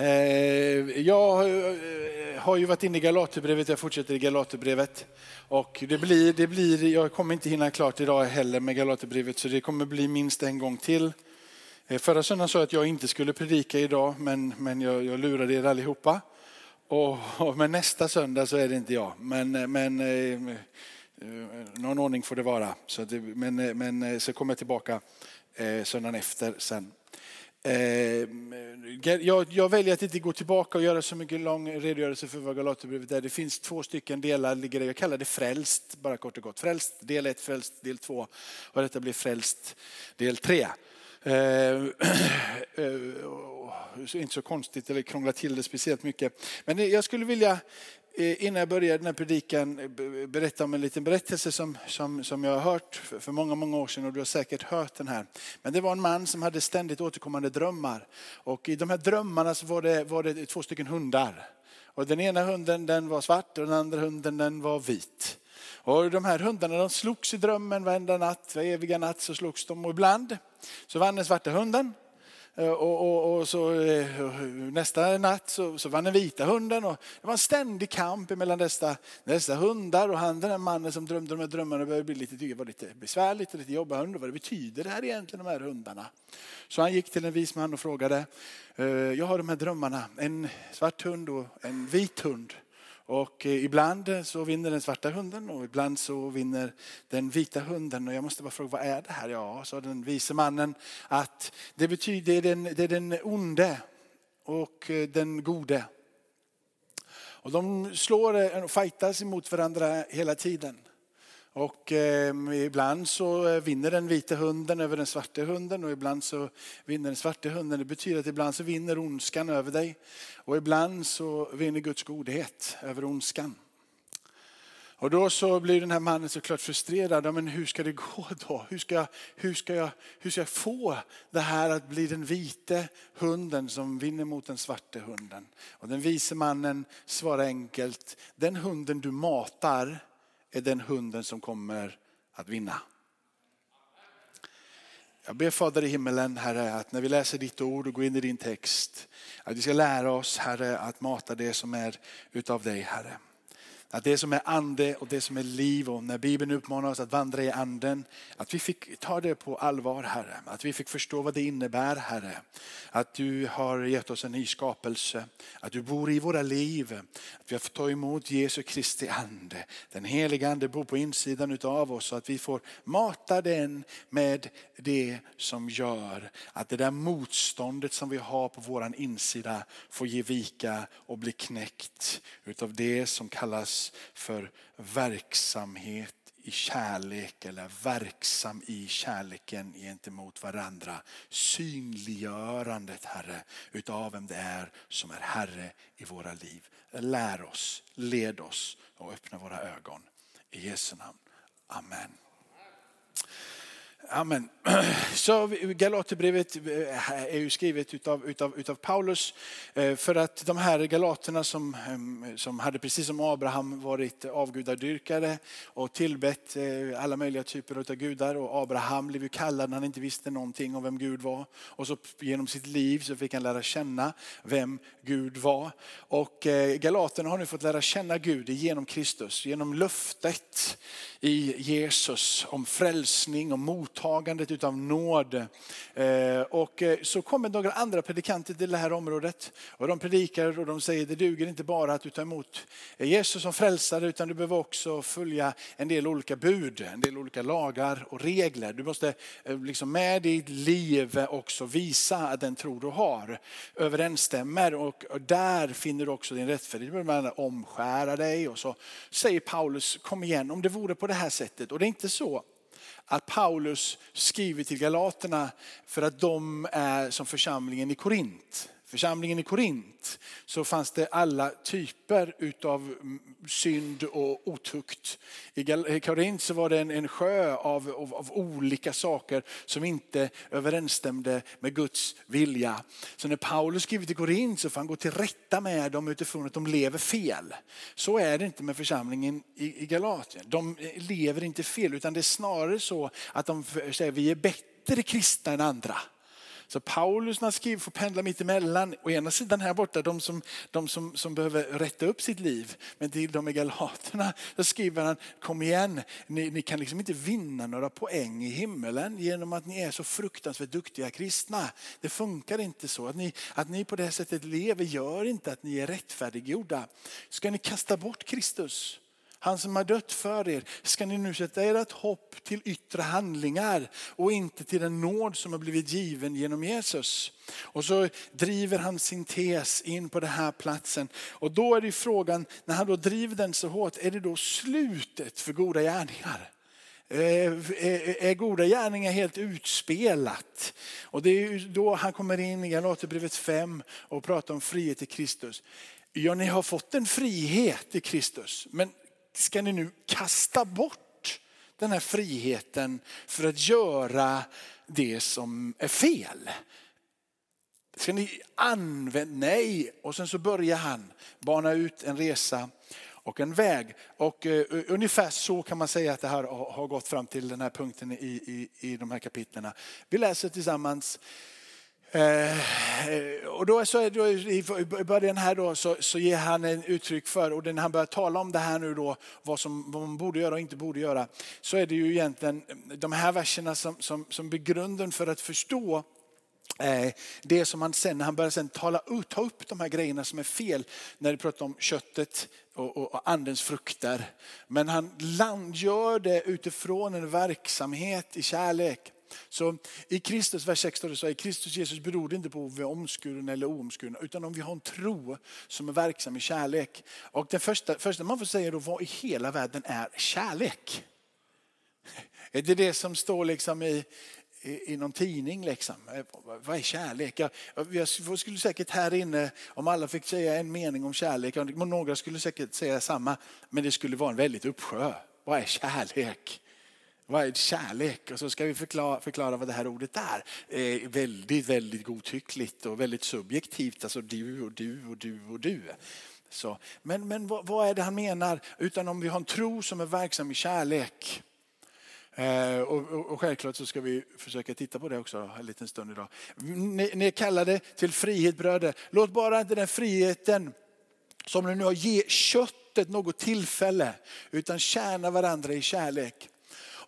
Eh, jag eh, har ju varit inne i Galaterbrevet, jag fortsätter i Galaterbrevet. Och det blir, det blir, jag kommer inte hinna klart idag heller med Galaterbrevet så det kommer bli minst en gång till. Eh, förra söndagen sa jag att jag inte skulle predika idag men, men jag, jag lurade er allihopa. Och, och, men nästa söndag så är det inte jag. Men, men eh, någon ordning får det vara. Så det, men, men så kommer jag tillbaka eh, söndagen efter sen. Eh, mm, jag, jag, väljer att inte gå tillbaka och göra så mycket lång redogörelse för vad Galaterbrevet är. Det finns två stycken delar, jag kallar det frälst, bara kort och gott. Frälst del 1, frälst del 2 och detta blir frälst del 3. Eh, eh, oh, inte så konstigt eller krångla till det speciellt mycket. Men jag skulle vilja Eh, innan jag börjar den här predikan eh, berätta om en liten berättelse som, som, som jag har hört för många, många år sedan och du har säkert hört den här. Men det var en man som hade ständigt återkommande drömmar. Och i de här drömmarna så var det, var det två stycken hundar. Och den ena hunden den var svart och den andra hunden den var vit. Och de här hundarna de slogs i drömmen varenda natt, var eviga natt så slogs de. Och ibland så vann den svarta hunden Eh, och, och, och, så, eh, nästa natt så, så vann den vita hunden. Och det var en ständig kamp mellan dessa, dessa hundar. Och han, den här mannen som drömde de här drömmarna började bli lite, det var lite besvärligt och lite jobbigt. Han undrade vad det betyder det här egentligen, de här hundarna. Så han gick till en vis man och frågade, eh, jag har de här drömmarna, en svart hund och en vit hund. Och eh, ibland eh, så vinner den svarta hunden och ibland så vinner den vita hunden. Och jag måste bara fråga, vad är det här? Ja, sa den vise mannen, att det betyder det är den, det är den onde och eh, den gode. Och de slår och fightas emot varandra hela tiden. Och eh, ibland så eh, vinner den vita hunden över den svarta hunden och ibland så vinner den svarta hunden. Det betyder att ibland så vinner ondskan över dig och ibland så vinner Guds godhet över ondskan. Och då så blir den här mannen såklart frustrerad. Men hur ska det gå då? Hur ska, jag, hur, ska jag, hur ska jag få det här att bli den vite hunden som vinner mot den svarte hunden? Och den vise mannen svarar enkelt, den hunden du matar är den hunden som kommer att vinna. Jag ber Fader i himmelen, Herre, att när vi läser ditt ord och går in i din text, att vi ska lära oss, Herre, att mata det som är utav dig, Herre. Att det som är ande och det som är liv och när Bibeln uppmanar oss att vandra i anden, att vi fick ta det på allvar Herre. Att vi fick förstå vad det innebär Herre. Att du har gett oss en ny skapelse, att du bor i våra liv. Att vi har fått ta emot Jesu Kristi ande. Den heliga ande bor på insidan av oss så att vi får mata den med det som gör att det där motståndet som vi har på våran insida får ge vika och bli knäckt utav det som kallas för verksamhet i kärlek eller verksam i kärleken gentemot varandra. Synliggörandet Herre utav vem det är som är Herre i våra liv. Lär oss, led oss och öppna våra ögon. I Jesu namn. Amen. Amen. Så Galaterbrevet eh, är ju skrivet utav, utav, utav Paulus eh, för att de här galaterna som, ehm, som hade precis som Abraham varit avgudadyrkare och tillbett eh, alla möjliga typer av gudar och Abraham blev ju kallad när han inte visste någonting om vem Gud var och så genom sitt liv så fick han lära känna vem Gud var. Och galaterna har nu fått lära känna Gud genom Kristus, genom löftet i Jesus om frälsning och mottagandet utav nåd. Eh, och eh, så kommer några andra predikanter till det här området och de predikar och de säger det duger inte bara att du tar emot Jesus som frälsare utan du behöver också följa en del olika bud, en del olika lagar och regler. Du måste eh, liksom med ditt liv också visa att den tro du har överensstämmer och där finner du också din rättfärdighet. Du behöver omskära dig och så säger Paulus kom igen om det vore på det här sättet. Och det är inte så att Paulus skriver till galaterna för att de är som församlingen i Korint församlingen i Korint så fanns det alla typer utav synd och otukt. I Korint så var det en, en sjö av, av, av, olika saker som inte överensstämde med Guds vilja. Så när Paulus skriver till Korint så får han gå till rätta med dem utifrån att de lever fel. Så är det inte med församlingen i, i Galatien. De lever inte fel utan det är snarare så att de säger vi är bättre kristna än andra. Så Paulus när han skriver får pendla mitt emellan. Å ena sidan här borta de som, de som, som behöver rätta upp sitt liv. Men till de i Galaterna så skriver han, kom igen, ni, ni kan liksom inte vinna några poäng i himmelen genom att ni är så fruktansvärt duktiga kristna. Det funkar inte så. Att ni, att ni på det här sättet lever gör inte att ni är rättfärdiggjorda. Ska ni kasta bort Kristus? Han som har dött för er, ska ni nu sätta ert hopp till yttre handlingar och inte till den nåd som har blivit given genom Jesus. Och så driver han sin tes in på den här platsen. Och då är det frågan, när han då driver den så hårt, är det då slutet för goda gärningar? Eh, eh, är goda gärningar helt utspelat. Och det är då han kommer in i Galaterbrevet 5 och pratar om frihet i Kristus. Ja, ni har fått en frihet i Kristus, men ska ni nu kasta bort den här friheten för att göra det som är fel? Ska ni använda, nej. Och sen så börjar han bana ut en resa och en väg. Och uh, ungefär så kan man säga att det här har gått fram till den här punkten i, i, i de här kapitlerna. Vi läser tillsammans Eh, och då så är i början här då så, så ger han en uttryck för, och när han börjar tala om det här nu då, vad, som, vad man borde göra och inte borde göra, så är det ju egentligen de här verserna som, som, som blir grunden för att förstå eh, det som han sen, när han börjar sen tala, ta upp de här grejerna som är fel, när det pratar om köttet och, och, och andens frukter. Men han landgör det utifrån en verksamhet i kärlek. Så i Kristus, vers 6 står det så i Kristus Jesus beror det inte på om vi är omskurna eller oomskurna, utan om vi har en tro som är verksam i kärlek. Och det första, första man får säga då, vad i hela världen är kärlek? Är det det som står liksom i, i, i någon tidning. Liksom. Eh, vad är kärlek? Jag, jag skulle säkert här inne, om alla fick säga en mening om kärlek, några skulle säkert säga samma, men det skulle vara en väldigt uppsjö. Vad är kärlek? Vad är kärlek? Och så ska vi förklara, förklara vad det här ordet är. Eh, väldigt, väldigt godtyckligt och väldigt subjektivt. Alltså du och du och du och du. Så, men men vad, vad är det han menar? Utan om vi har en tro som är verksam i kärlek. Eh, och, och, och, självklart så ska vi försöka titta på det också en liten stund idag. Ni, ni kallade till frihet bröder. Låt bara inte den friheten som ni nu har ge köttet något tillfälle utan tjäna varandra i kärlek.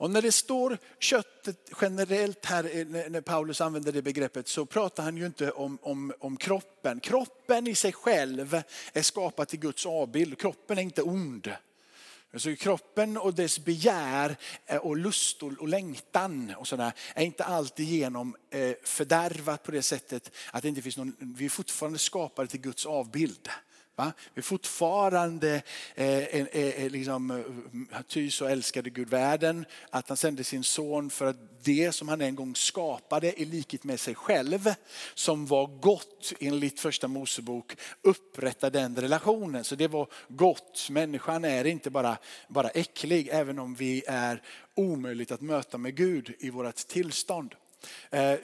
Och när det står köttet generellt här, när Paulus använder det begreppet, så pratar han ju inte om, om, om kroppen. Kroppen i sig själv är skapad till Guds avbild. Kroppen är inte ond. Så kroppen och dess begär eh, och lust och längtan och sådär är inte alltid genom eh, fördärvat på det sättet att det inte finns någon, vi är fortfarande skapade till Guds avbild. Va? Vi är fortfarande, eh, eh, eh, liksom, eh, ty så älskade Gud världen att han sände sin son för att det som han en gång skapade i likhet med sig själv, som var gott enligt första Mosebok, upprätta den relationen. Så det var gott. Människan är inte bara, bara äcklig, även om vi är omöjligt att möta med Gud i vårt tillstånd. Eh, eh,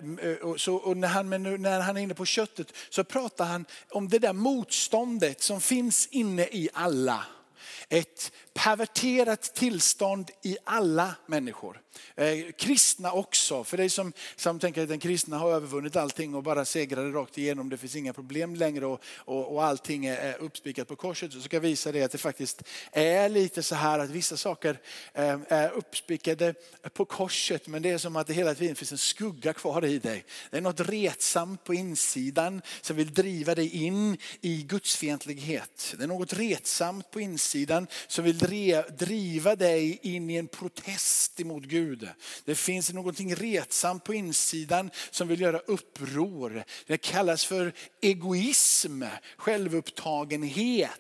så, och när, han, när han är inne på köttet så pratar han om det där motståndet som finns inne i alla. Ett perverterat tillstånd i alla människor. Eh, kristna också, för dig som, som tänker att den kristna har övervunnit allting och bara segrade rakt igenom, det finns inga problem längre och, och, och allting är uppspikat på korset. Så ska jag visa dig att det faktiskt är lite så här att vissa saker eh, är uppspikade på korset men det är som att det hela tiden finns en skugga kvar i dig. Det är något retsamt på insidan som vill driva dig in i gudsfientlighet. Det är något retsamt på insidan som vill driva dig in i en protest emot Gud. Det finns någonting retsamt på insidan som vill göra uppror. Det kallas för egoism, självupptagenhet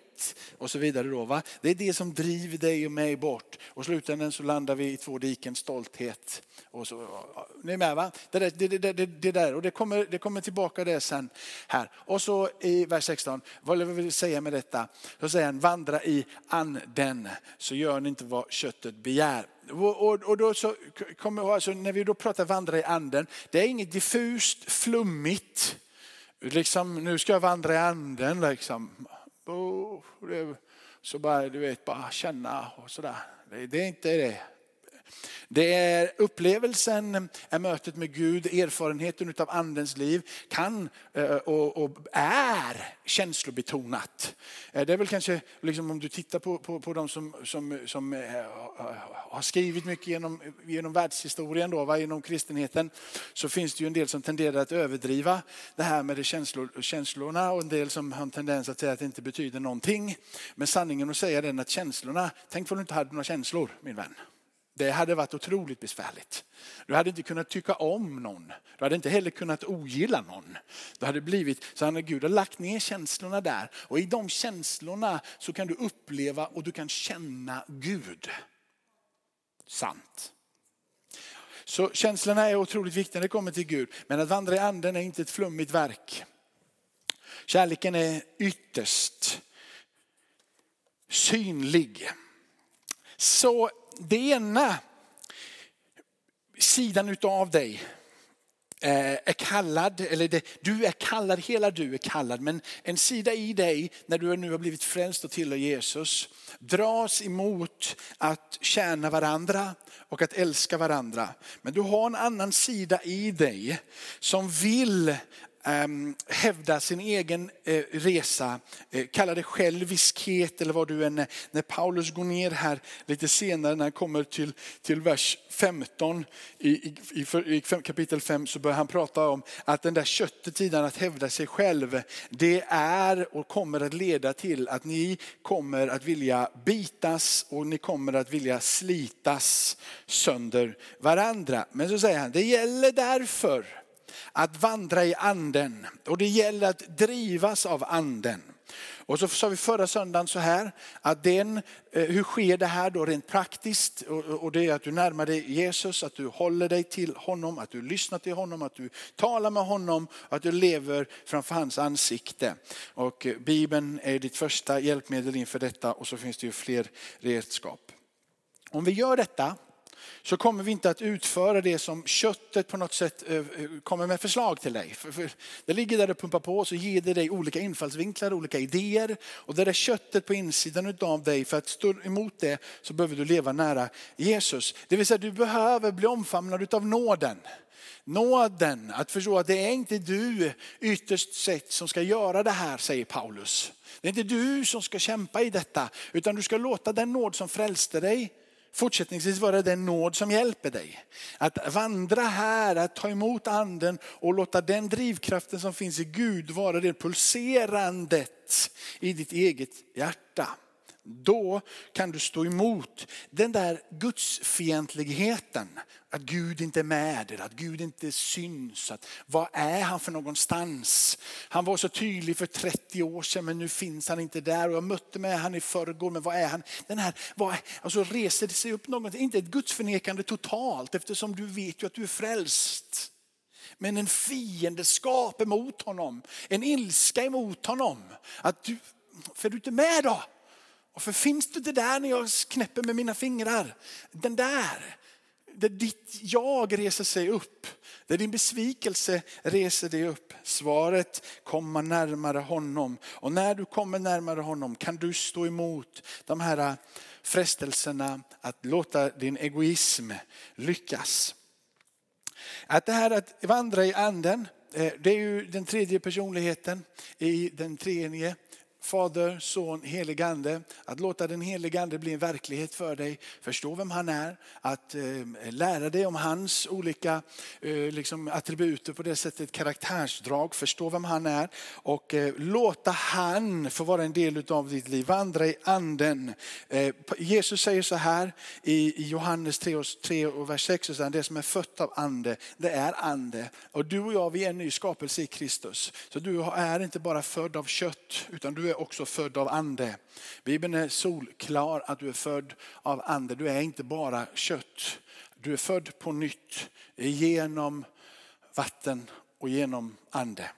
och så vidare. Då, va? Det är det som driver dig och mig bort. Och slutändan så landar vi i två diken stolthet. Och så, ni är med va? Det, där, det, det, det, det där. Och det kommer, det kommer tillbaka det sen här. Och så i vers 16, vad vill jag säga med detta? Så säger han, vandra i anden så gör ni inte vad köttet begär. Och, och, och då så kommer, alltså, när vi då pratar vandra i anden, det är inget diffust, flummigt. Liksom, nu ska jag vandra i anden. Liksom så bara, du vet, bara känna och sådär. Det, det är inte det. Det är upplevelsen, är mötet med Gud, erfarenheten av andens liv kan eh, och, och är känslobetonat. Eh, det är väl kanske, liksom om du tittar på, på, på de som, som, som eh, har skrivit mycket genom, genom världshistorien, då, genom kristenheten, så finns det ju en del som tenderar att överdriva det här med det känslor, känslorna och en del som har en tendens att säga att det inte betyder någonting. Men sanningen att säga den att känslorna, tänk om du inte hade några känslor min vän. Det hade varit otroligt besvärligt. Du hade inte kunnat tycka om någon. Du hade inte heller kunnat ogilla någon. Du hade blivit, så han, Gud har lagt ner känslorna där. Och i de känslorna så kan du uppleva och du kan känna Gud. Sant. Så känslorna är otroligt viktiga när det kommer till Gud. Men att vandra i anden är inte ett flummigt verk. Kärleken är ytterst synlig. Så det ena sidan utav dig eh, är kallad, eller det, du är kallad, hela du är kallad, men en sida i dig när du nu har blivit frälst och tillhör Jesus dras emot att tjäna varandra och att älska varandra. Men du har en annan sida i dig som vill Ehm, hävda sin egen eh, resa, eh, kalla det själviskhet eller vad du än är. När Paulus går ner här lite senare när han kommer till, till vers 15 i, i, i, kapitel 5 så börjar han prata om att den där köttetiden att hävda sig själv, det är och kommer att leda till att ni kommer att vilja bitas och ni kommer att vilja slitas sönder varandra. Men så säger han, det gäller därför att vandra i anden och det gäller att drivas av anden. Och så sa vi förra söndagen så här, att den, eh, hur sker det här då rent praktiskt? Och det är att du närmar dig Jesus, att du håller dig till honom, att du lyssnar till honom, att du talar med honom, att du lever framför hans ansikte. Och eh, Bibeln är ditt första hjälpmedel inför detta och så finns det ju fler redskap. Om vi gör detta så kommer vi inte att utföra det som köttet på något sätt eh, kommer med förslag till dig. Det ligger där och pumpar på och så ger det dig olika infallsvinklar, olika idéer. Och det är köttet på insidan av dig, för att stå emot det så behöver du leva nära Jesus. Det vill säga du behöver bli omfamnad av nåden. Nåden, att förstå att det är inte du ytterst sett som ska göra det här, säger Paulus. Det är inte du som ska kämpa i detta, utan du ska låta den nåd som frälste dig fortsättningsvis vara den nåd som hjälper dig. Att vandra här, att ta emot anden och låta den drivkraften som finns i Gud vara det pulserandet i ditt eget hjärta. Då kan du stå emot den där gudsfientligheten. Att Gud inte är med er, att Gud inte syns. Att, vad är han för någonstans? Han var så tydlig för 30 år sedan men nu finns han inte där. Och jag mötte med han i förrgår men vad är han? Den här, vad alltså reser det sig upp något, inte ett gudsförnekande totalt eftersom du vet ju att du är frälst. Men en fiendeskap emot honom, en ilska emot honom. Att du, för du inte med då? Varför finns du inte där när jag knäpper med mina fingrar? Den där, där ditt jag reser sig upp. Där din besvikelse reser dig upp. Svaret, komma närmare honom. Och när du kommer närmare honom kan du stå emot de här frestelserna att låta din egoism lyckas. Att det här att vandra i anden, eh, det är ju den tredje personligheten i den treenige. Fader, Son, helig Ande. Att låta den helige Ande bli en verklighet för dig. Förstå vem han är. Att eh, lära dig om hans olika eh, liksom, attributer på det sättet, karaktärsdrag. Förstå vem han är. Och eh, låta han få vara en del av ditt liv. Vandra i anden. Eh, Jesus säger så här i, i Johannes 3 och, 3 och vers 6. Så det som är fött av ande, det är ande. Och du och jag, vi är en ny skapelse i Kristus. Så du är inte bara född av kött, utan du är också född av ande. Bibeln är solklar att du är född av ande. Du är inte bara kött. Du är född på nytt genom vatten och genom ande.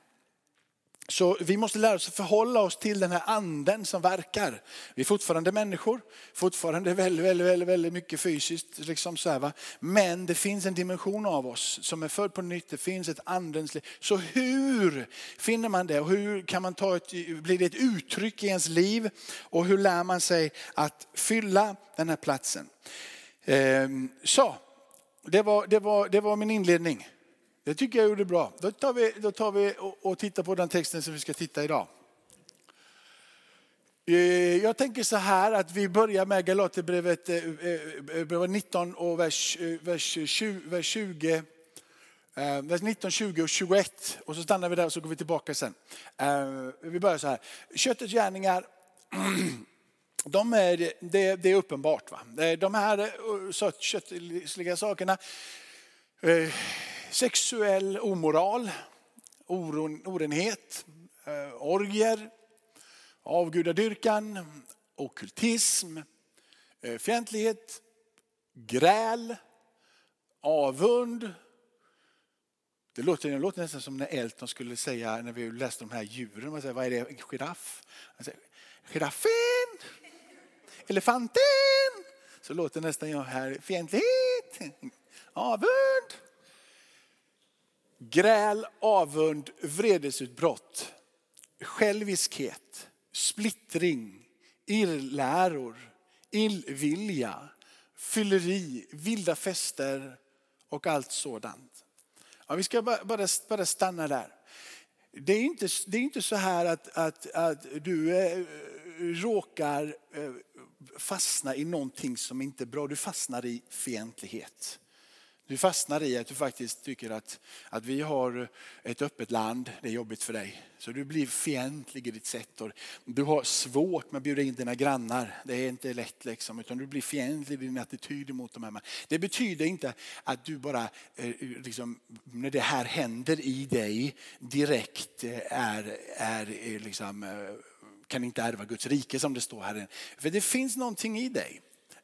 Så vi måste lära oss att förhålla oss till den här anden som verkar. Vi är fortfarande människor, fortfarande väldigt, väldigt, väldigt, väldigt mycket fysiskt. Liksom så här, va? Men det finns en dimension av oss som är född på nytt, det finns ett andens liv. Så hur finner man det? Och hur kan man ta ett, blir det ett uttryck i ens liv? Och hur lär man sig att fylla den här platsen? Ehm, så, det var, det, var, det var min inledning. Det tycker jag gjorde bra. Då tar vi, då tar vi och, och tittar på den texten som vi ska titta idag. Eh, jag tänker så här att vi börjar med Galaterbrevet eh, eh, 19 och vers, vers 20, vers 20 vers 19, 20 och 21. Och så stannar vi där och så går vi tillbaka sen. Vi börjar så här. Köttets gärningar, de är, det, det är uppenbart. Va? De här köttliga sakerna, sexuell omoral, orenhet, eh, orger, avgudadyrkan, okultism, eh, fientlighet, gräl, avund. Det låter, det låter nästan som när Elton skulle säga när vi läste de här djuren. Man säger, vad är det? En giraff? Giraffen! Elefanten! Så låter nästan jag här. Fientlighet! Avund! Gräl, avund, vredesutbrott, själviskhet, splittring, irrläror, illvilja, fylleri, vilda fester och allt sådant. Ja, vi ska bara, bara, bara stanna där. Det är inte, det är inte så här att, att, att du eh, råkar eh, fastna i någonting som inte är bra. Du fastnar i fientlighet. Du fastnar i att du faktiskt tycker att, att vi har ett öppet land, det är jobbigt för dig. Så du blir fientlig i ditt sätt. Och du har svårt med att bjuda in dina grannar. Det är inte lätt liksom, utan du blir fientlig i din attityd mot de här. Det betyder inte att du bara, eh, liksom, när det här händer i dig, direkt eh, är, är eh, liksom, kan inte ärva Guds rike som det står här. För det finns någonting i dig.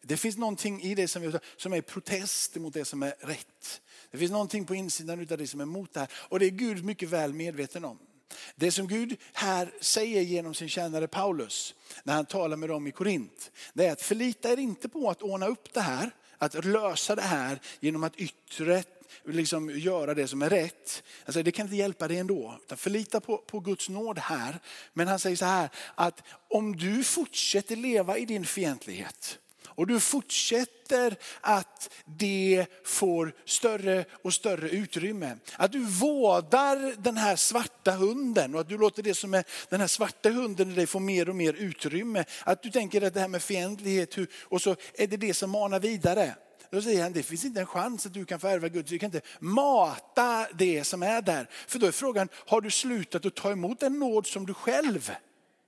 Det finns någonting i det som, som är protest mot det som är rätt. Det finns någonting på insidan av det som är emot det här. Och det är Gud mycket väl medveten om. Det som Gud här säger genom sin tjänare Paulus när han talar med dem i Korint. Det är att förlita er inte på att ordna upp det här, att lösa det här genom att yttre liksom göra det som är rätt. Alltså, det kan inte hjälpa dig ändå. Utan förlita på, på Guds nåd här. Men han säger så här att om du fortsätter leva i din fientlighet och du fortsätter att det får större och större utrymme. Att du vårdar den här svarta hunden och att du låter det som är den här svarta hunden i dig få mer och mer utrymme. Att du tänker att det här med fientlighet och så är det det som manar vidare. Då säger han, det finns inte en chans att du kan få ärva Gud. Du kan inte mata det som är där. För då är frågan, har du slutat att ta emot den nåd som du själv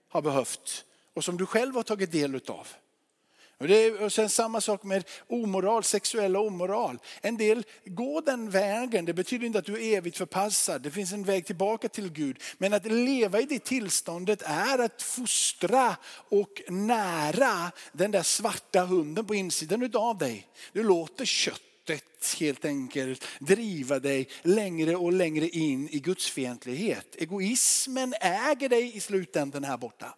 har behövt och som du själv har tagit del utav? Och, det är, och sen samma sak med omoral, sexuell omoral. En del går den vägen, det betyder inte att du är evigt förpassad. Det finns en väg tillbaka till Gud. Men att leva i det tillståndet är att fostra och nära den där svarta hunden på insidan av dig. Du låter köttet helt enkelt driva dig längre och längre in i gudsfientlighet. Egoismen äger dig i slutändan här borta.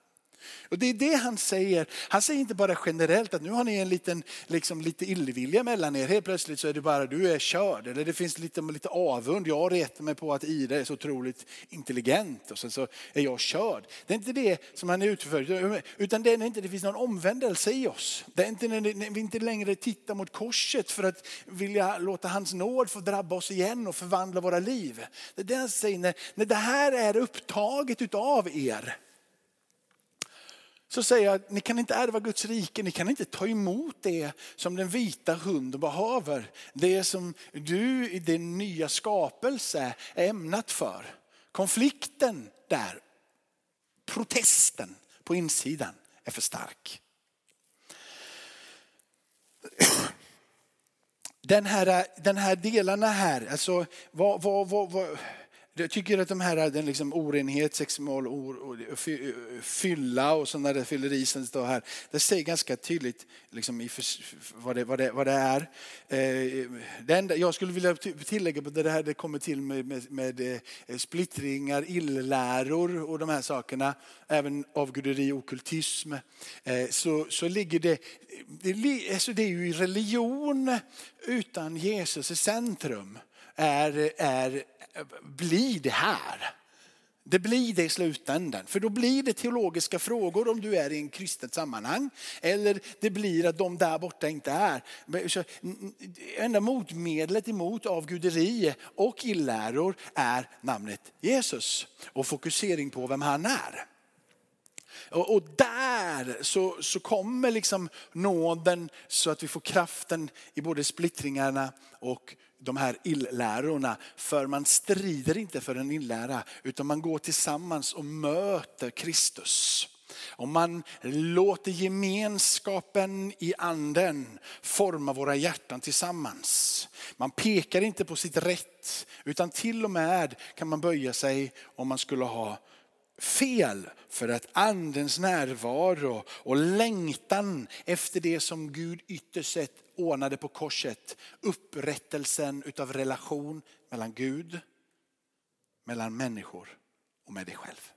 Och det är det han säger. Han säger inte bara generellt att nu har ni en liten, liksom lite illvilja mellan er. Helt plötsligt så är det bara du är körd. Eller det finns lite, lite avund. Jag retar mig på att Ida är så otroligt intelligent och sen så är jag körd. Det är inte det som han är ute för. Utan det är när inte det finns någon omvändelse i oss. Det är inte när vi inte längre tittar mot korset för att vilja låta hans nåd få drabba oss igen och förvandla våra liv. Det är det han säger, när, när det här är upptaget utav er så säger jag, ni kan inte ärva Guds rike, ni kan inte ta emot det som den vita hunden behöver. Det som du i din nya skapelse är ämnat för. Konflikten där, protesten på insidan är för stark. Den här, den här delarna här, alltså vad, vad, vad, vad jag tycker att de här, den liksom orenhet, sexual fylla och sådana där fylleri som står här, det säger ganska tydligt liksom, vad, det, vad, det, vad det är. Eh, det enda, jag skulle vilja tillägga på det här det kommer till med, med, med eh, splittringar, illäror och de här sakerna, även avguderi och okultism, eh, så, så ligger det, det, alltså det är ju religion utan Jesus i centrum är, är, blir det här. Det blir det i slutändan. För då blir det teologiska frågor om du är i en kristet sammanhang. Eller det blir att de där borta inte är. Enda motmedlet emot avguderi och illäror är namnet Jesus. Och fokusering på vem han är. Och, och, där så, så kommer liksom nåden så att vi får kraften i både splittringarna och de här illärorna. För man strider inte för en illära utan man går tillsammans och möter Kristus. Och man låter gemenskapen i anden forma våra hjärtan tillsammans. Man pekar inte på sitt rätt utan till och med kan man böja sig om man skulle ha fel för att andens närvaro och längtan efter det som Gud ytterst sett ordnade på korset. Upprättelsen utav relation mellan Gud, mellan människor och med dig själv.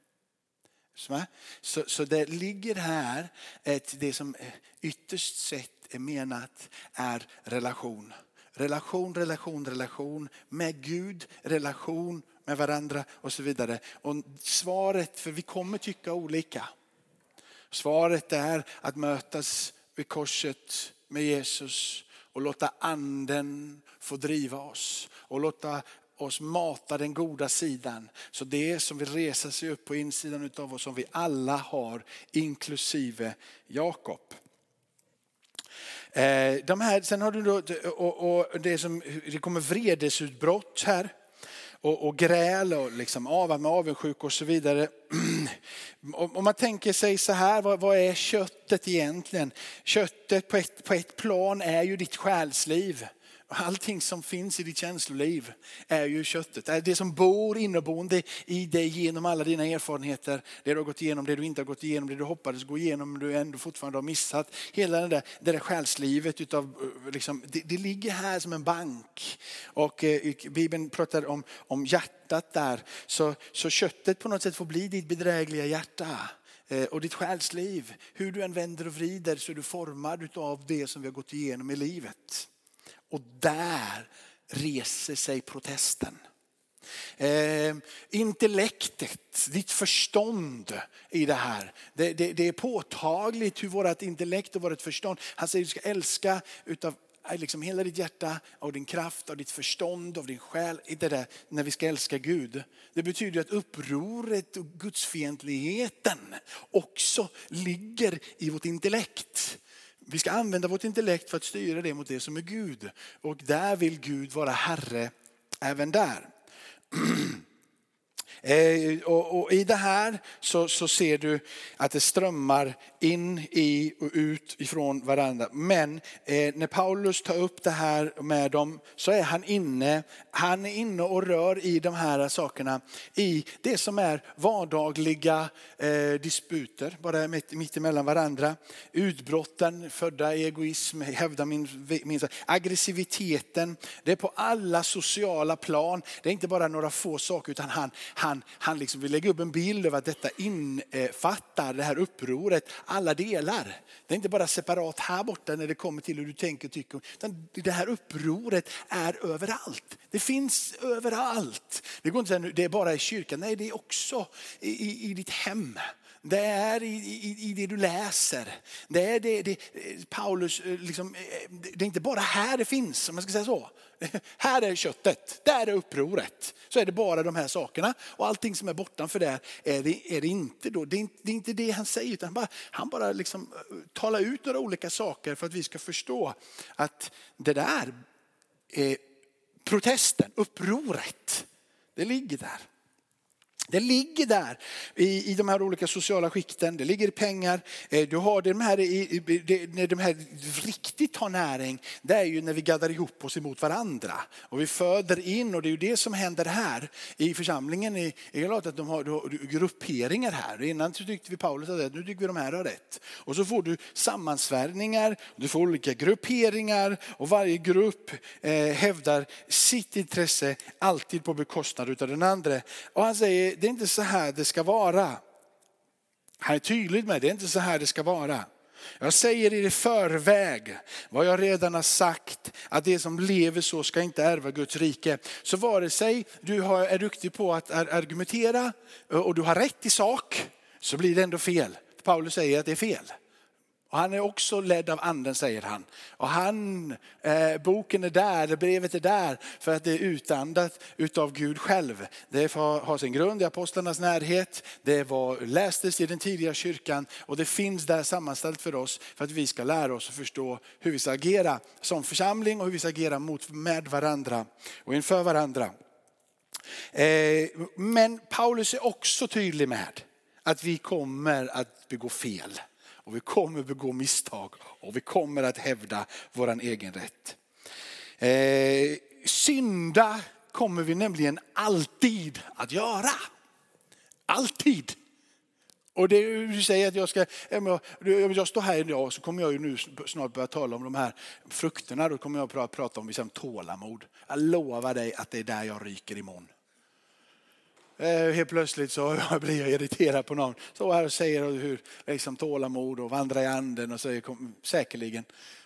Så, så det ligger här ett, det som ytterst sett är menat är relation. Relation, relation, relation med Gud, relation med varandra och så vidare. Och svaret, för vi kommer tycka olika. Svaret är att mötas vid korset med Jesus och låta anden få driva oss och låta oss mata den goda sidan. Så det som vill resa sig upp på insidan av oss som vi alla har, inklusive Jakob. Eh, de här, sen har du då, och, och det, som, det kommer vredesutbrott här och, och gräl och liksom ah, av, med avundsjuk och så vidare. Om man tänker sig så här, vad, vad, är köttet egentligen? Köttet på ett, på ett plan är ju ditt själsliv. Allting som finns i ditt känsloliv är ju köttet. är Det som bor inneboende i dig genom alla dina erfarenheter. Det du har gått igenom, det du inte har gått igenom, det du hoppades gå igenom men du ändå fortfarande har missat. Hela det där, det där själslivet utav, eh, liksom, det, det, ligger här som en bank. Och eh, Bibeln pratar om, om hjärtat där. Så, så köttet på något sätt får bli ditt bedrägliga hjärta eh, och ditt själsliv. Hur du än vänder och vrider så är du formad av det som vi har gått igenom i livet. Och där reser sig protesten. Eh, intellektet, ditt förstånd i det här. Det, det, det är påtagligt hur vårt intellekt och vårt förstånd, han säger att du ska älska utav eh, liksom hela ditt hjärta, av din kraft, av ditt förstånd, av din själ. Det där, när vi ska älska Gud. Det betyder att upproret och gudsfientligheten också ligger i vårt intellekt. Vi ska använda vårt intellekt för att styra det mot det som är Gud. Och där vill Gud vara Herre även där. Eh, och, och, I det här så, så, ser du att det strömmar in i och ut ifrån varandra. Men eh, när Paulus tar upp det här med dem så är han inne, han är inne och rör i de här sakerna i det som är vardagliga eh, disputer, bara mitt, mitt emellan varandra. Utbrotten, födda i egoism, hävda min, min aggressiviteten. Det är på alla sociala plan. Det är inte bara några få saker utan han, han han, han liksom vill lägga upp en bild av att detta infattar det här upproret, alla delar. Det är inte bara separat här borta när det kommer till hur du tänker och tycker. Utan det här upproret är överallt. Det finns överallt. Det går inte att säga det är bara i kyrkan, nej det är också i, i, i ditt hem. Det är i, i, i, det du läser. Det är det, det eh, Paulus, eh, liksom, eh, det är inte bara här det finns, om man ska säga så. Här är köttet, där är upproret. Så är det bara de här sakerna. Och allting som är bortanför där är det, är det inte. Då. Det, är inte det är inte det han säger, utan han bara, han bara liksom talar ut några olika saker för att vi ska förstå att det där, är protesten, upproret, det ligger där. Det ligger där i, i de här olika sociala skikten, det ligger i pengar. Eh, du har de här, när de här riktigt har näring, det är ju när vi gaddar ihop oss emot varandra. Och vi föder in, och det är ju det som händer här i församlingen i Galatat, de har grupperingar här. Innan tyckte vi Paulus hade rätt, nu tycker vi de här har rätt. Och så får du sammansvärjningar, du får olika grupperingar och varje grupp eh, hävdar sitt intresse alltid på bekostnad av den andra. Och han säger det är inte så här det ska vara. Han är tydlig med det, det är inte så här det ska vara. Jag säger er i förväg vad jag redan har sagt, att det som lever så ska inte ärva Guds rike. Så vare sig du är duktig på att argumentera eh, och du har rätt i sak, så blir det ändå fel. Paulus säger att det är fel. Och han är också ledd av anden säger han. Och han, eh, boken är där, brevet är där för att det är utandat utav Gud själv. Det har sin grund i apostlarnas närhet, det var, lästes i den tidiga kyrkan och det finns där sammanställt för oss för att vi ska lära oss att förstå hur vi ska agera som församling och hur vi ska agera mot, med varandra och inför varandra. Eh, men Paulus är också tydlig med att vi kommer att begå fel. Och vi kommer begå misstag och vi kommer att hävda vår egen rätt. Eh, synda kommer vi nämligen alltid att göra. Alltid. Och det du säger att jag ska, om jag står här idag så kommer jag ju nu snart börja tala om de här frukterna. Då kommer jag att prata om liksom tålamod. Jag lovar dig att det är där jag ryker imorgon. Eh, helt plötsligt så blir jag irriterad på någon. Så här och säger hur liksom, tålamod och vandra i anden och säger säkerligen.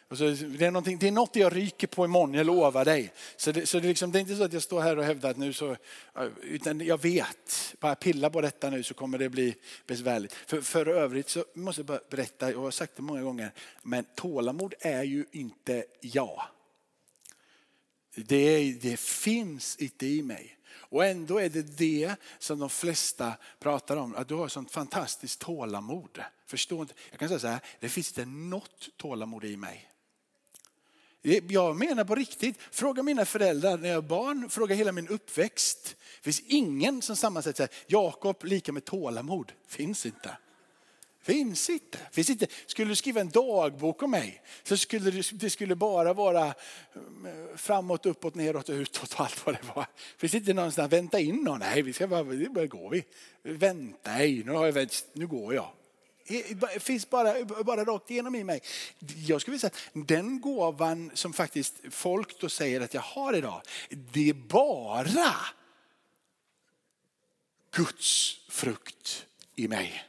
Och så, det, är det är något jag ryker på imorgon, jag lovar dig. Så, det, så det, liksom, det är inte så att jag står här och hävdar att nu så, eh, utan jag vet, bara pilla på detta nu så kommer det bli besvärligt. För, för övrigt så måste jag bara berätta, jag har sagt det många gånger, men tålamod är ju inte jag. Det, det finns inte i mig. Och ändå är det det som de flesta pratar om, att du har sånt fantastiskt tålamod. Förstår inte? Jag kan säga så här, det finns inte något tålamod i mig. Jag menar på riktigt, fråga mina föräldrar när jag var barn, fråga hela min uppväxt. Det finns ingen som sammansätter sig, Jakob lika med tålamod, finns inte. Finns inte. Finns inte. Skulle du skriva en dagbok om mig så skulle det, det skulle bara vara eh, framåt, uppåt, neråt, utåt och allt vad det var. Finns inte någonstans, vänta in någon. Nej, vi ska bara, bara går vi. Vänta, nej, nu, har jag vänt, nu går jag. Det finns bara, bara rakt igenom i mig. Jag skulle vilja säga att den gåvan som faktiskt folk då säger att jag har idag, det är bara Guds frukt i mig.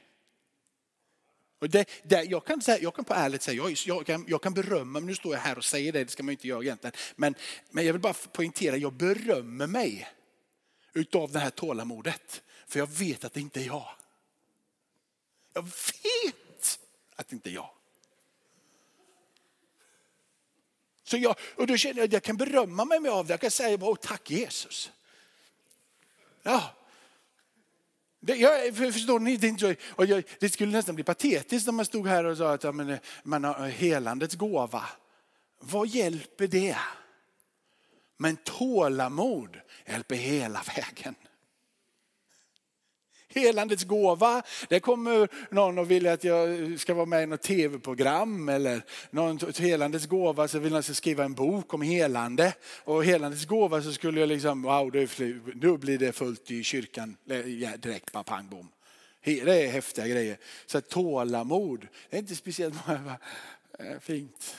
Och det, det, jag, kan säga, jag kan på ärligt säga, jag, jag, kan, jag kan berömma, nu står jag här och säger det, det ska man inte göra egentligen. Men, men jag vill bara poängtera, jag berömmer mig utav det här tålamodet. För jag vet att det inte är jag. Jag vet att det inte är jag. Så jag, och då känner jag att jag kan berömma mig av det. Jag kan säga, bara, tack Jesus. Ja, det, jag, förstår ni? Det, och jag, det skulle nästan bli patetiskt om man stod här och sa att ja, men, eh, man har eh, helandets gåva. Vad hjälper det? Men tålamod hjälper hela vägen helandets gåva. Det kommer någon och vill att jag ska vara med i något tv-program eller någon helandets gåva så vill jag skriva en bok om helande. Och helandets gåva så skulle jag liksom, wow, nu blir det fullt i kyrkan direkt, bara pang bom. Det är häftiga grejer. Så tålamod, det är inte speciellt många, eh, fint.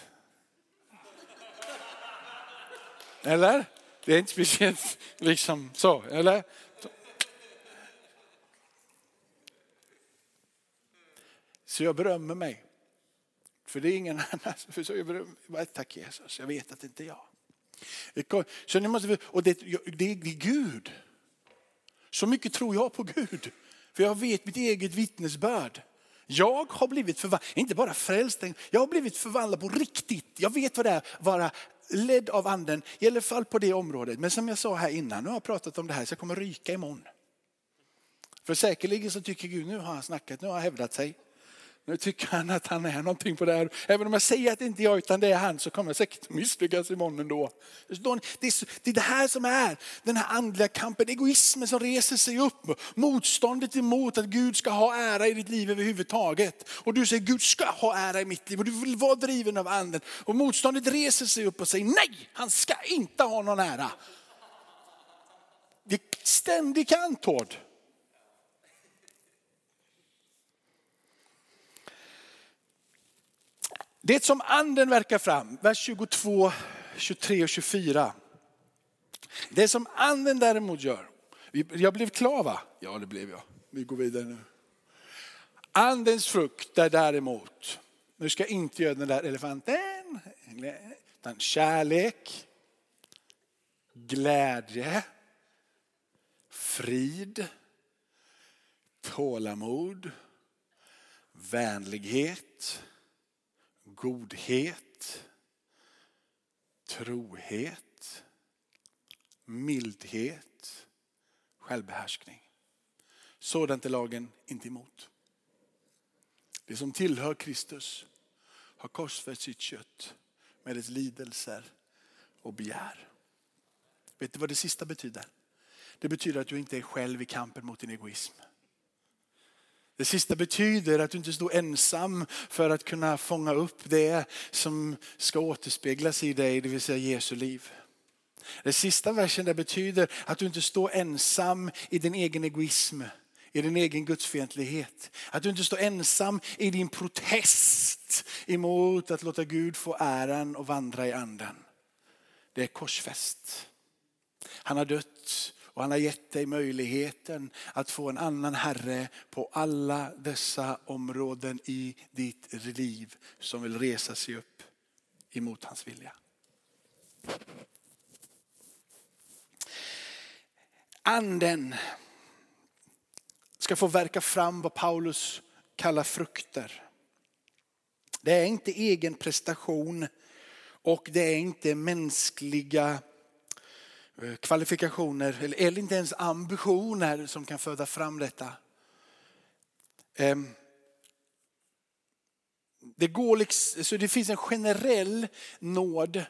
Eller? Det är inte speciellt liksom så, eller? Så jag berömmer mig. För det är ingen annan. För så jag berömmer, tack Jesus, jag vet att det inte är jag. Så ni måste, och det, det är Gud. Så mycket tror jag på Gud. För jag vet mitt eget vittnesbörd. Jag har blivit förvandlad, inte bara frälst, jag har blivit förvandlad på riktigt. Jag vet vad det är att vara ledd av anden, i alla fall på det området. Men som jag sa här innan, nu har jag pratat om det här så jag kommer ryka imorgon. För säkerligen så tycker Gud, nu har han snackat, nu har han hävdat sig. Nu tycker han att han är någonting på det här. Även om jag säger att det inte är jag utan det är han så kommer jag säkert misslyckas imorgon ändå. Det är det här som är den här andliga kampen, egoismen som reser sig upp. Motståndet emot att Gud ska ha ära i ditt liv överhuvudtaget. Och du säger Gud ska ha ära i mitt liv och du vill vara driven av anden. Och motståndet reser sig upp och säger nej, han ska inte ha någon ära. Det är ständig kamp Det som anden verkar fram, vers 22, 23 och 24. Det som anden däremot gör, jag blev klar va? Ja det blev jag. Vi går vidare nu. Andens frukt är däremot Nu ska jag inte göra den där elefanten. Utan kärlek, glädje, frid, tålamod, vänlighet, godhet, trohet, mildhet, självbehärskning. Sådant är lagen inte emot. Det som tillhör Kristus har korsfäst sitt kött med dess lidelser och begär. Vet du vad det sista betyder? Det betyder att du inte är själv i kampen mot din egoism. Det sista betyder att du inte står ensam för att kunna fånga upp det som ska återspeglas i dig, det vill säga Jesu liv. Den sista versen där betyder att du inte står ensam i din egen egoism, i din egen gudsfientlighet. Att du inte står ensam i din protest emot att låta Gud få äran och vandra i anden. Det är korsfäst. Han har dött och han har gett dig möjligheten att få en annan Herre på alla dessa områden i ditt liv som vill resa sig upp emot hans vilja. Anden ska få verka fram vad Paulus kallar frukter. Det är inte egen prestation och det är inte mänskliga Eh, kvalifikationer eller inte ens ambitioner som kan föda fram detta. Ehm, det, går liksom, så det finns en generell nåd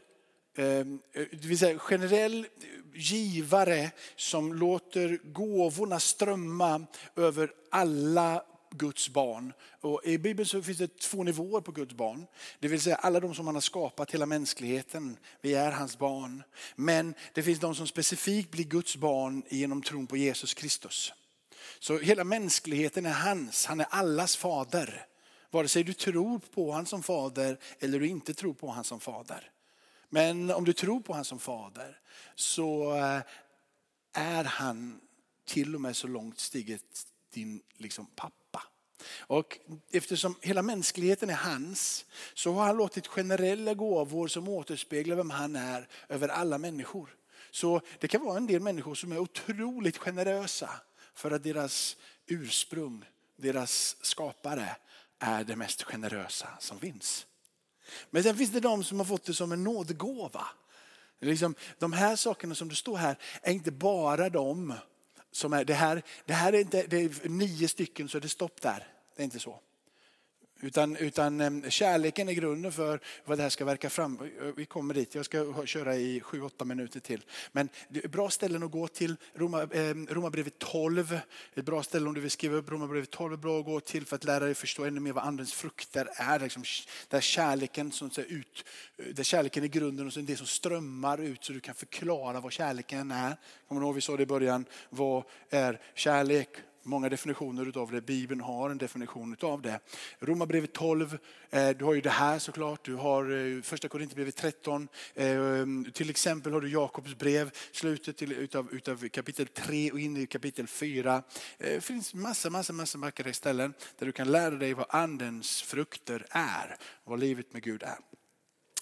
ehm, det vill säga generell givare som låter gåvorna strömma över alla Guds barn. Och I Bibeln så finns det två nivåer på Guds barn. Det vill säga alla de som han har skapat, hela mänskligheten. Vi är hans barn. Men det finns de som specifikt blir Guds barn genom tron på Jesus Kristus. Så hela mänskligheten är hans, han är allas fader. Vare sig du tror på honom som fader eller du inte tror på honom som fader. Men om du tror på honom som fader så eh, är han till och med så långt stiget din liksom, pappa. Och eftersom hela mänskligheten är hans så har han låtit generella gåvor som återspeglar vem han är över alla människor. Så det kan vara en del människor som är otroligt generösa för att deras ursprung, deras skapare är det mest generösa som finns. Men sen finns det de som har fått det som en nådegåva. Liksom, de här sakerna som du står här är inte bara de som är, det här, det här är inte, det är nio stycken så är det stopp där. Det är inte så. Utan, utan ehm, kärleken är grunden för vad det här ska verka fram. Vi kommer dit, jag ska köra i sju åtta minuter till. Men det är bra ställen att gå till. Roma, eh, Romarbrevet 12, ett bra ställe om du vill skriva upp Romarbrevet 12, är bra att gå till för att lära dig förstå ännu mer vad andens frukter är. Liksom, där, kärleken, som ser ut, där kärleken är grunden och det som strömmar ut så du kan förklara vad kärleken är. Kommer du ihåg vi sa det i början, vad är kärlek? Många definitioner utav det. Bibeln har en definition utav det. Romarbrevet 12, eh, du har ju det här såklart. Du har eh, första Korinthierbrevet 13. Eh, till exempel har du Jakobs brev, slutet till, utav, utav kapitel 3 och in i kapitel 4. Det finns massa, massa, massa vackra ställen där du kan lära dig vad andens frukter är. Vad livet med Gud är.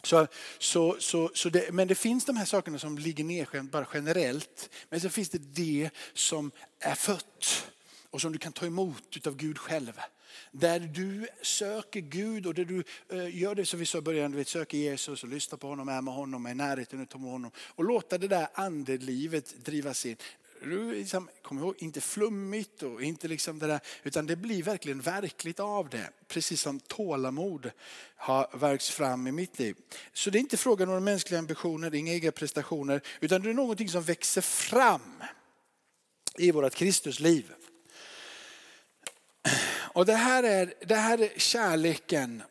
Så, så, så, så det, men det finns de här sakerna som ligger nedskämt bara generellt. Men så finns det det som är fött och som du kan ta emot av Gud själv. Där du söker Gud och där du eh, gör det som vi sa i början, du vet, söker Jesus och lyssnar på honom, är med honom, är i närheten av honom. Och låta det där andelivet drivas in. Du liksom, kom ihåg, inte flummigt och inte liksom det där, utan det blir verkligen verkligt av det. Precis som tålamod har verkts fram i mitt liv. Så det är inte frågan om mänskliga ambitioner, inga egna prestationer, utan det är någonting som växer fram i vårt Kristusliv. Och det här är, det här är kärleken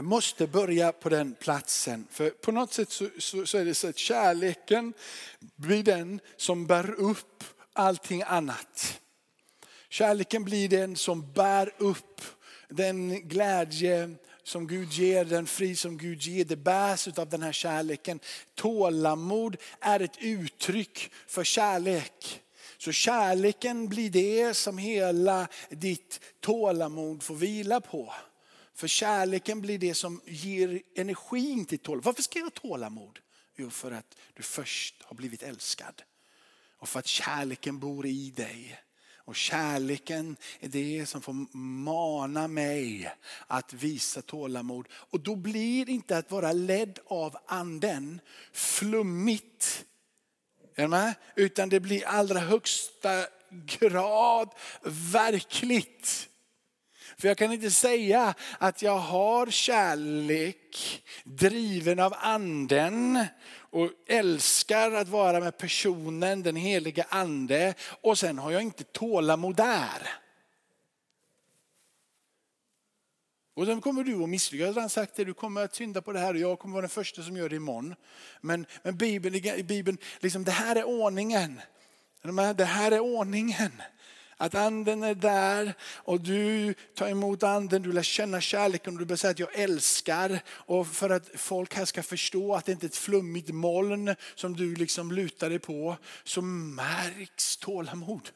måste börja på den platsen. För på något sätt så, så, så, är det så att kärleken blir den som bär upp allting annat. Kärleken blir den som bär upp den glädje som Gud ger, den frid som Gud ger, det bärs av den här kärleken. Tålamod är ett uttryck för kärlek. Så kärleken blir det som hela ditt tålamod får vila på. För kärleken blir det som ger energin till tålamod. Varför ska jag ha tålamod? Jo, för att du först har blivit älskad. Och för att kärleken bor i dig. Och kärleken är det som får mana mig att visa tålamod. Och då blir inte att vara ledd av anden flummigt. Utan det blir allra högsta grad verkligt. För jag kan inte säga att jag har kärlek driven av anden och älskar att vara med personen, den heliga ande och sen har jag inte tålamod där. Och sen kommer du att misslyckas. Han sagt det, du kommer att synda på det här och jag kommer vara den första som gör det imorgon. Men, men Bibeln, Bibeln liksom, det här är ordningen. Det här är ordningen. Att anden är där och du tar emot anden, du lär känna kärleken och du börjar säga att jag älskar. Och för att folk här ska förstå att det inte är ett flummigt moln som du liksom lutar dig på, så märks tålamod.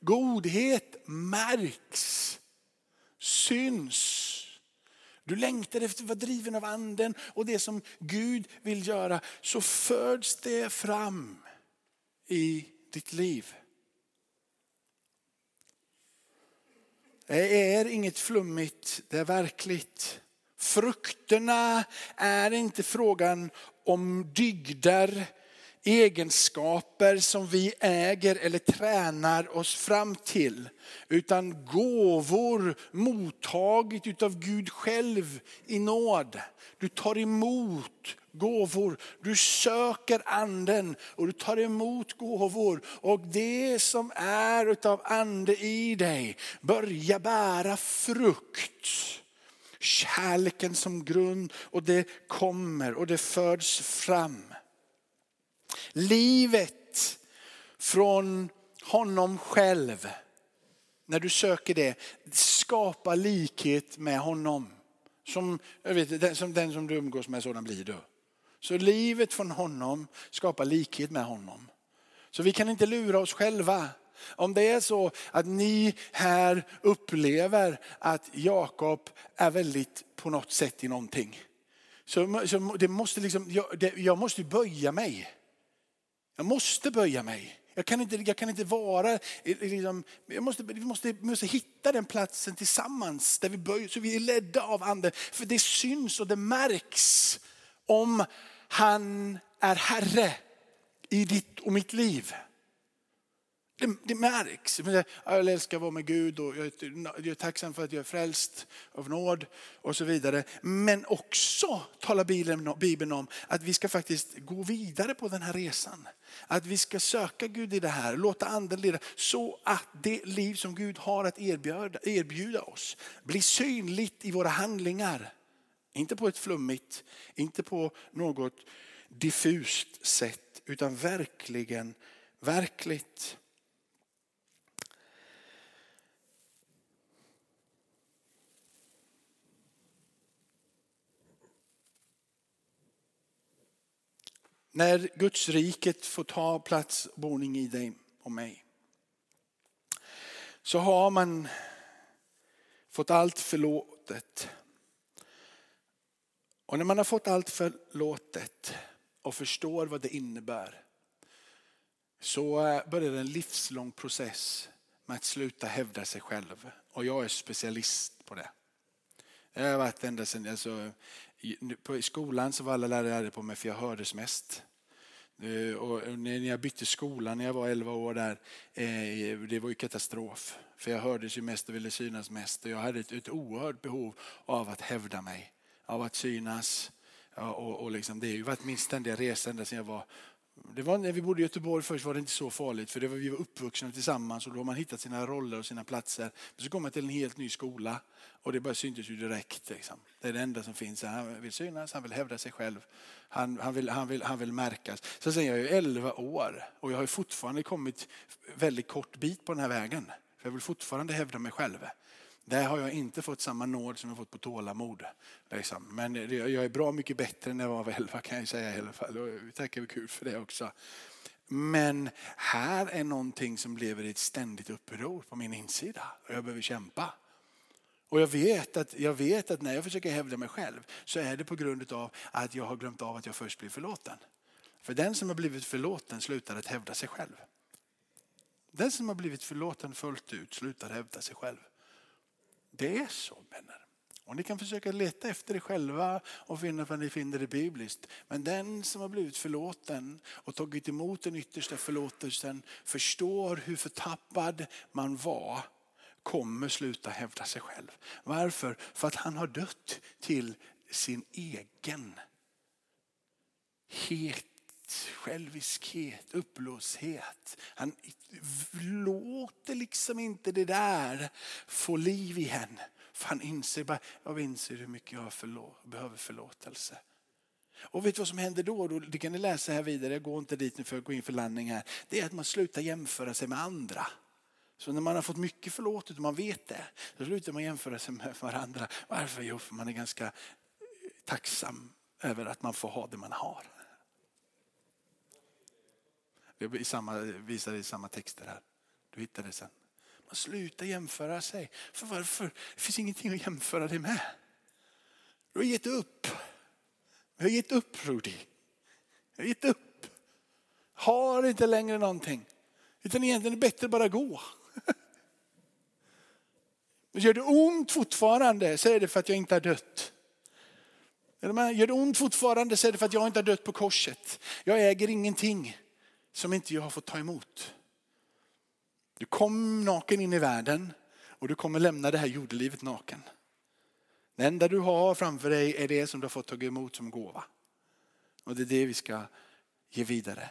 Godhet märks, syns. Du längtar efter att vara driven av anden och det som Gud vill göra så föds det fram i ditt liv. Det är inget flummigt, det är verkligt. Frukterna är inte frågan om dygder, egenskaper som vi äger eller tränar oss fram till. Utan gåvor mottaget utav Gud själv i nåd. Du tar emot gåvor. Du söker anden och du tar emot gåvor. Och det som är utav ande i dig börjar bära frukt. Kärleken som grund och det kommer och det föds fram. Livet från honom själv, när du söker det, skapa likhet med honom. Som, jag vet, den, som den som du umgås med, sådan blir du. Så livet från honom skapar likhet med honom. Så vi kan inte lura oss själva. Om det är så att ni här upplever att Jakob är väldigt på något sätt i någonting. Så, så det måste liksom, jag, det, jag måste böja mig. Jag måste böja mig. Jag kan inte, jag kan inte vara, eh, liksom, jag måste, vi, måste, vi måste hitta den platsen tillsammans där vi böjer, så vi är ledda av anden. För det syns och det märks om han är Herre i ditt och mitt liv. Det, det märks. Jag älskar att vara med Gud och jag är tacksam för att jag är frälst av nåd och så vidare. Men också talar Bibeln om att vi ska faktiskt gå vidare på den här resan. Att vi ska söka Gud i det här, låta anden leda så att det liv som Gud har att erbjuda, erbjuda oss blir synligt i våra handlingar. Inte på ett flummigt, inte på något diffust sätt, utan verkligen verkligt. När Guds riket får ta plats och boning i dig och mig. Så har man fått allt förlåtet. Och när man har fått allt förlåtet och förstår vad det innebär så eh, börjar en livslång process med att sluta hävda sig själv. Och jag är specialist på det. Jag har varit ända sedan, alltså, i skolan så var alla lärare på mig för jag hördes mest. Eh, och eh, när jag bytte skola när jag var 11 år där, eh, det var ju katastrof. För jag hördes ju mest och ville synas mest. Och jag hade ett, ett oerhört behov av att hävda mig av att synas. Ja, och, och liksom, det har ju varit min ständiga resa ända sedan jag var det var när vi bodde i Göteborg först var det inte så farligt för det var, vi var uppvuxna tillsammans och då har man hittat sina roller och sina platser. Men så kom man till en helt ny skola och det bara syntes ju direkt. Liksom. Det är det enda som finns. Han vill synas, han vill hävda sig själv. Han, han, vill, han, vill, han vill märkas. Så sen jag är 11 år och jag har fortfarande kommit väldigt kort bit på den här vägen. För jag vill fortfarande hävda mig själv. Där har jag inte fått samma nåd som jag fått på tålamod. Liksom. Men jag är bra mycket bättre än jag var 11 kan jag säga i alla fall. Och vi tackar Gud för det också. Men här är någonting som lever i ett ständigt uppror på min insida och jag behöver kämpa. Och jag vet, att, jag vet att när jag försöker hävda mig själv så är det på grund av att jag har glömt av att jag först blir förlåten. För den som har blivit förlåten slutar att hävda sig själv. Den som har blivit förlåten fullt ut slutar hävda sig själv. Det är så vänner. Och ni kan försöka leta efter det själva och finna vad ni finner det bibliskt. Men den som har blivit förlåten och tagit emot den yttersta förlåtelsen förstår hur förtappad man var kommer sluta hävda sig själv. Varför? För att han har dött till sin egen het själviskhet, uppblåshet. Han låter liksom inte det där få liv igen. För han inser, bara, jag inser hur mycket jag förlå behöver förlåtelse. Och vet du vad som händer då? Det kan ni läsa här vidare, jag går inte dit nu för att gå in för landning här. Det är att man slutar jämföra sig med andra. Så när man har fått mycket förlåtet och man vet det, då slutar man jämföra sig med varandra. Varför? Jo, för man är ganska eh, tacksam över att man får ha det man har. Det samma, visar i samma texter här. Du hittar det sen. Man slutar jämföra sig. För varför? Det finns ingenting att jämföra det med. Du har gett upp. Du har gett upp Rudi. Du har gett upp. Har inte längre någonting. Utan egentligen är det bättre att bara gå. Gör det ont fortfarande så är det för att jag inte har dött. Gör det ont fortfarande så är det för att jag inte har dött på korset. Jag äger ingenting som inte jag har fått ta emot. Du kom naken in i världen och du kommer lämna det här jordelivet naken. Det enda du har framför dig är det som du har fått ta emot som gåva. Och det är det vi ska ge vidare.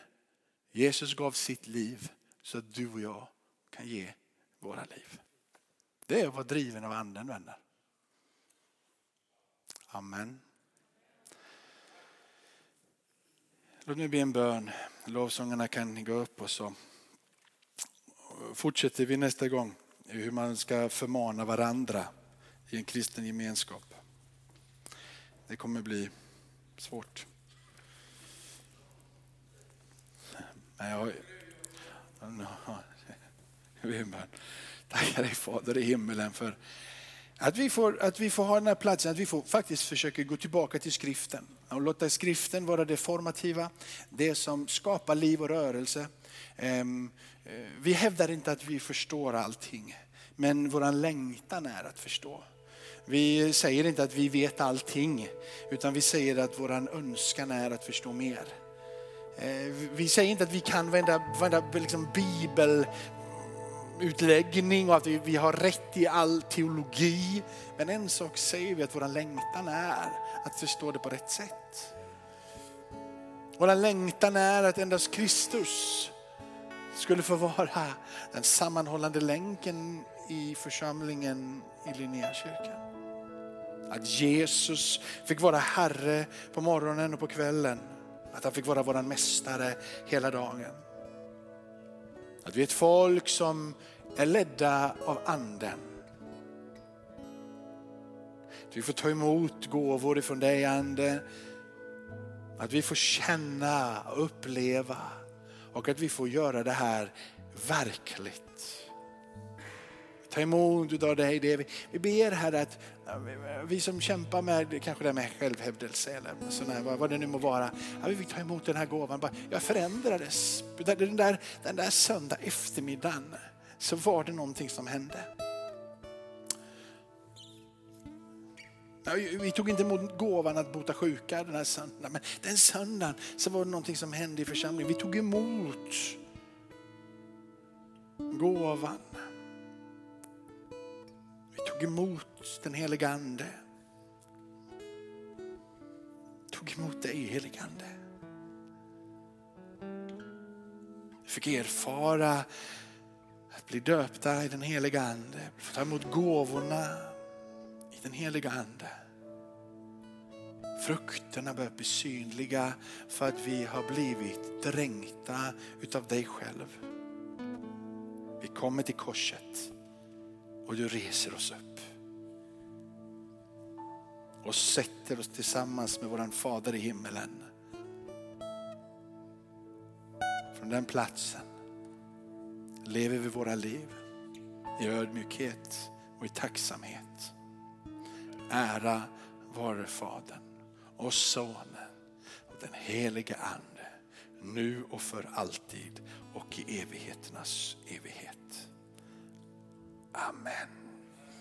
Jesus gav sitt liv så att du och jag kan ge våra liv. Det är att vara driven av anden vänner. Amen. Låt mig be en bön. Lovsångarna kan gå upp och så fortsätter vi nästa gång hur man ska förmana varandra i en kristen gemenskap. Det kommer bli svårt. Men jag, Tackar dig Fader i himmelen för att vi, får, att vi får ha den här platsen, att vi får faktiskt försöka gå tillbaka till skriften. Och låta skriften vara det formativa, det som skapar liv och rörelse. Ehm, eh, vi hävdar inte att vi förstår allting, men vår längtan är att förstå. Vi säger inte att vi vet allting, utan vi säger att vår önskan är att förstå mer. Ehm, vi säger inte att vi kan varenda, varenda liksom bibel utläggning och att vi har rätt i all teologi. Men en sak säger vi att vår längtan är att förstå det på rätt sätt. Vår längtan är att endast Kristus skulle få vara den sammanhållande länken i församlingen i Linnéakyrkan. Att Jesus fick vara Herre på morgonen och på kvällen. Att han fick vara vår mästare hela dagen. Att vi är ett folk som är ledda av anden. Att vi får ta emot gåvor ifrån dig ande. Att vi får känna och uppleva och att vi får göra det här verkligt. Ta emot av dig det. Vi ber här att vi som kämpar med kanske det med självhävdelse eller sådär, vad det nu må vara. vi fick ta emot den här gåvan. Jag förändrades. Den där, den där söndag eftermiddagen så var det någonting som hände. Vi tog inte emot gåvan att bota sjuka den här söndagen, men den söndagen så var det någonting som hände i församlingen. Vi tog emot gåvan. Tog emot den helige ande. Tog emot dig helige ande. Fick erfara att bli döpta i den heliga ande, få ta emot gåvorna i den heliga ande. Frukterna börjar bli synliga för att vi har blivit dränkta utav dig själv. Vi kommer till korset och du reser oss upp. Och sätter oss tillsammans med våran fader i himmelen. Från den platsen lever vi våra liv i ödmjukhet och i tacksamhet. Ära vare Fadern och Sonen och den helige Ande, nu och för alltid och i evigheternas evighet. Amen.